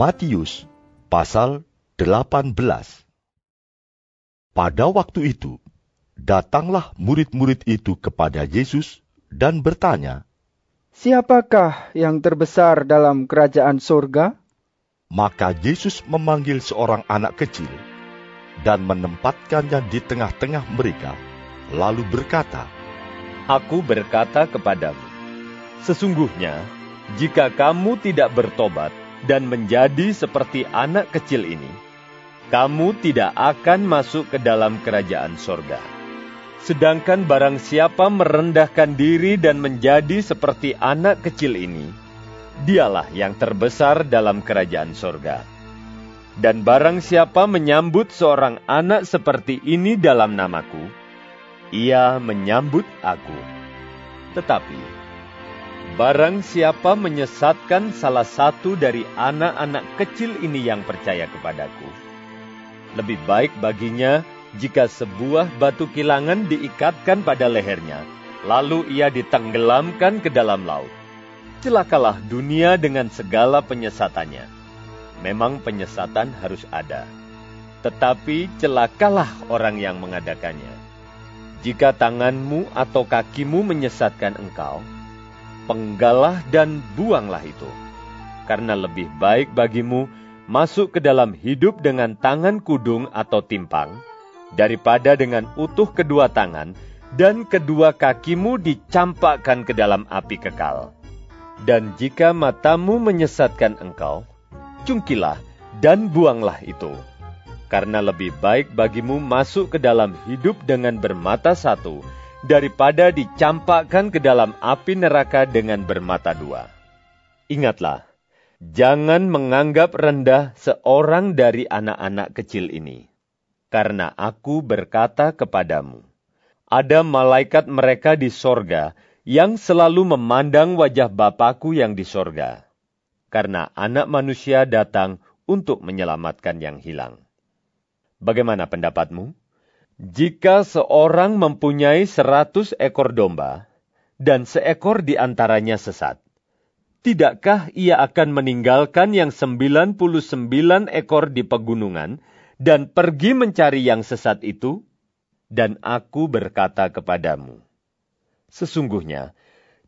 Matius pasal 18 Pada waktu itu, datanglah murid-murid itu kepada Yesus dan bertanya, Siapakah yang terbesar dalam kerajaan surga? Maka Yesus memanggil seorang anak kecil dan menempatkannya di tengah-tengah mereka, lalu berkata, Aku berkata kepadamu, sesungguhnya jika kamu tidak bertobat dan menjadi seperti anak kecil ini, kamu tidak akan masuk ke dalam kerajaan sorga. Sedangkan barang siapa merendahkan diri dan menjadi seperti anak kecil ini, dialah yang terbesar dalam kerajaan sorga. Dan barang siapa menyambut seorang anak seperti ini dalam namaku, ia menyambut aku. Tetapi, barang siapa menyesatkan salah satu dari anak-anak kecil ini yang percaya kepadaku, lebih baik baginya jika sebuah batu kilangan diikatkan pada lehernya, lalu ia ditenggelamkan ke dalam laut. Celakalah dunia dengan segala penyesatannya. Memang penyesatan harus ada, tetapi celakalah orang yang mengadakannya. Jika tanganmu atau kakimu menyesatkan engkau, penggalah dan buanglah itu, karena lebih baik bagimu masuk ke dalam hidup dengan tangan kudung atau timpang, daripada dengan utuh kedua tangan dan kedua kakimu dicampakkan ke dalam api kekal. Dan jika matamu menyesatkan engkau, cungkilah dan buanglah itu. Karena lebih baik bagimu masuk ke dalam hidup dengan bermata satu, daripada dicampakkan ke dalam api neraka dengan bermata dua. Ingatlah, jangan menganggap rendah seorang dari anak-anak kecil ini. Karena aku berkata kepadamu, ada malaikat mereka di sorga yang selalu memandang wajah Bapakku yang di sorga. Karena anak manusia datang untuk menyelamatkan yang hilang. Bagaimana pendapatmu? Jika seorang mempunyai seratus ekor domba, dan seekor di antaranya sesat, tidakkah ia akan meninggalkan yang sembilan puluh sembilan ekor di pegunungan dan pergi mencari yang sesat itu? Dan aku berkata kepadamu, Sesungguhnya,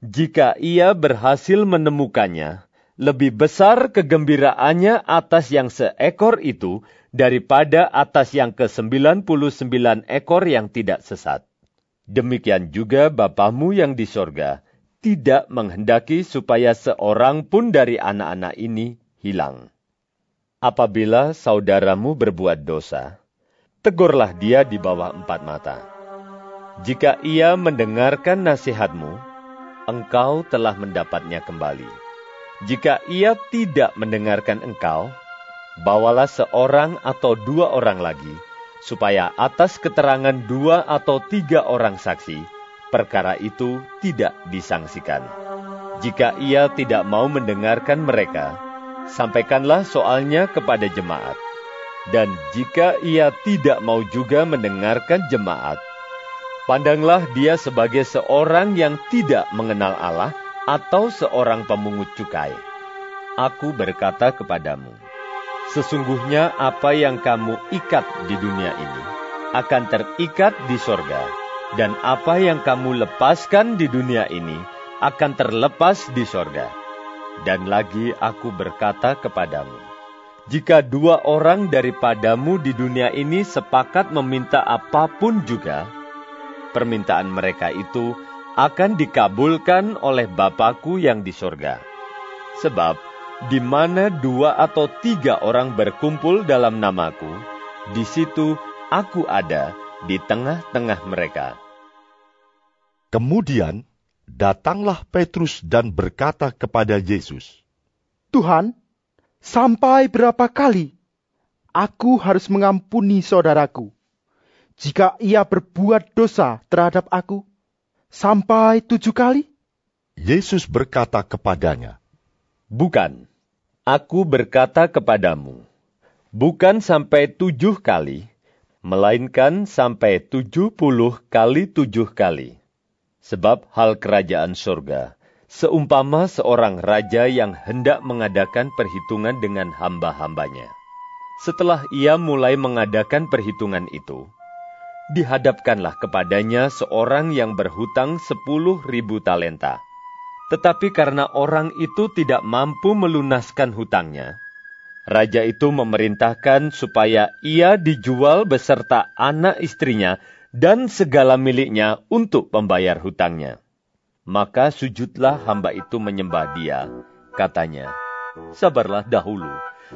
jika ia berhasil menemukannya, lebih besar kegembiraannya atas yang seekor itu daripada atas yang ke-99 ekor yang tidak sesat. Demikian juga Bapamu yang di sorga tidak menghendaki supaya seorang pun dari anak-anak ini hilang. Apabila saudaramu berbuat dosa, tegurlah dia di bawah empat mata. Jika ia mendengarkan nasihatmu, engkau telah mendapatnya kembali. Jika ia tidak mendengarkan engkau, bawalah seorang atau dua orang lagi, supaya atas keterangan dua atau tiga orang saksi, perkara itu tidak disangsikan. Jika ia tidak mau mendengarkan mereka, sampaikanlah soalnya kepada jemaat. Dan jika ia tidak mau juga mendengarkan jemaat, Pandanglah dia sebagai seorang yang tidak mengenal Allah atau seorang pemungut cukai. Aku berkata kepadamu, sesungguhnya apa yang kamu ikat di dunia ini akan terikat di sorga, dan apa yang kamu lepaskan di dunia ini akan terlepas di sorga. Dan lagi aku berkata kepadamu, jika dua orang daripadamu di dunia ini sepakat meminta apa pun juga, permintaan mereka itu akan dikabulkan oleh Bapakku yang di sorga. Sebab, di mana dua atau tiga orang berkumpul dalam namaku, di situ aku ada di tengah-tengah mereka. Kemudian datanglah Petrus dan berkata kepada Yesus, Tuhan, sampai berapa kali aku harus mengampuni saudaraku jika ia berbuat dosa terhadap aku? Sampai tujuh kali? Yesus berkata kepadanya, Bukan, aku berkata kepadamu, bukan sampai tujuh kali, melainkan sampai tujuh puluh kali tujuh kali. Sebab hal kerajaan surga seumpama seorang raja yang hendak mengadakan perhitungan dengan hamba-hambanya. Setelah ia mulai mengadakan perhitungan itu, dihadapkanlah kepadanya seorang yang berhutang sepuluh ribu talenta. Tetapi karena orang itu tidak mampu melunaskan hutangnya, raja itu memerintahkan supaya ia dijual beserta anak istrinya dan segala miliknya untuk membayar hutangnya. Maka sujudlah hamba itu menyembah dia. Katanya, sabarlah dahulu,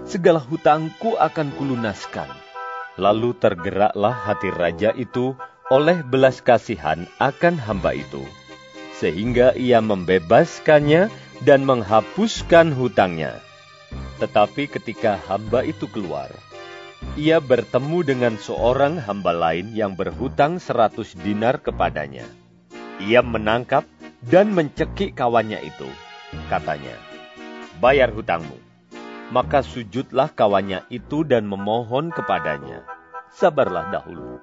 segala hutangku akan kulunaskan. Lalu tergeraklah hati raja itu oleh belas kasihan akan hamba itu, sehingga ia membebaskannya dan menghapuskan hutangnya. Tetapi ketika hamba itu keluar, ia bertemu dengan seorang hamba lain yang berhutang seratus dinar kepadanya. Ia menangkap dan mencekik kawannya itu. Katanya, bayar hutangmu. Maka sujudlah kawannya itu dan memohon kepadanya, sabarlah dahulu,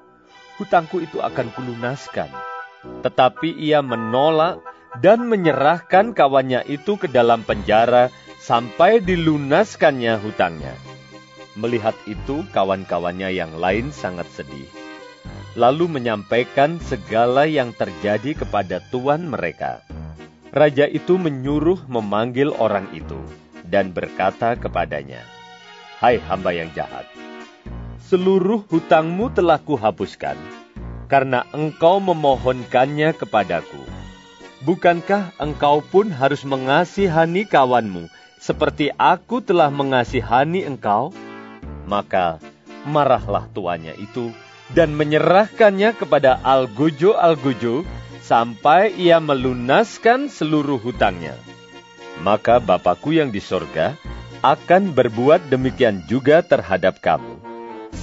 hutangku itu akan kulunaskan. Tetapi ia menolak dan menyerahkan kawannya itu ke dalam penjara sampai dilunaskannya hutangnya. Melihat itu, kawan-kawannya yang lain sangat sedih lalu menyampaikan segala yang terjadi kepada tuan mereka. Raja itu menyuruh memanggil orang itu dan berkata kepadanya, "Hai hamba yang jahat, seluruh hutangmu telah kuhapuskan karena engkau memohonkannya kepadaku. Bukankah engkau pun harus mengasihani kawanmu seperti aku telah mengasihani engkau?" Maka marahlah tuannya itu dan menyerahkannya kepada Algojo-Algojo sampai ia melunaskan seluruh hutangnya. Maka Bapakku yang di sorga akan berbuat demikian juga terhadap kamu.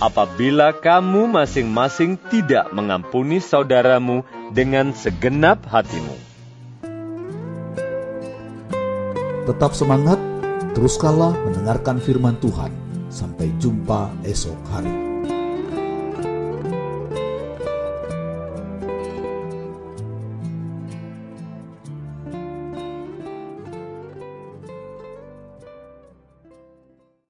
Apabila kamu masing-masing tidak mengampuni saudaramu dengan segenap hatimu. Tetap semangat, teruskanlah mendengarkan firman Tuhan. Sampai jumpa esok hari.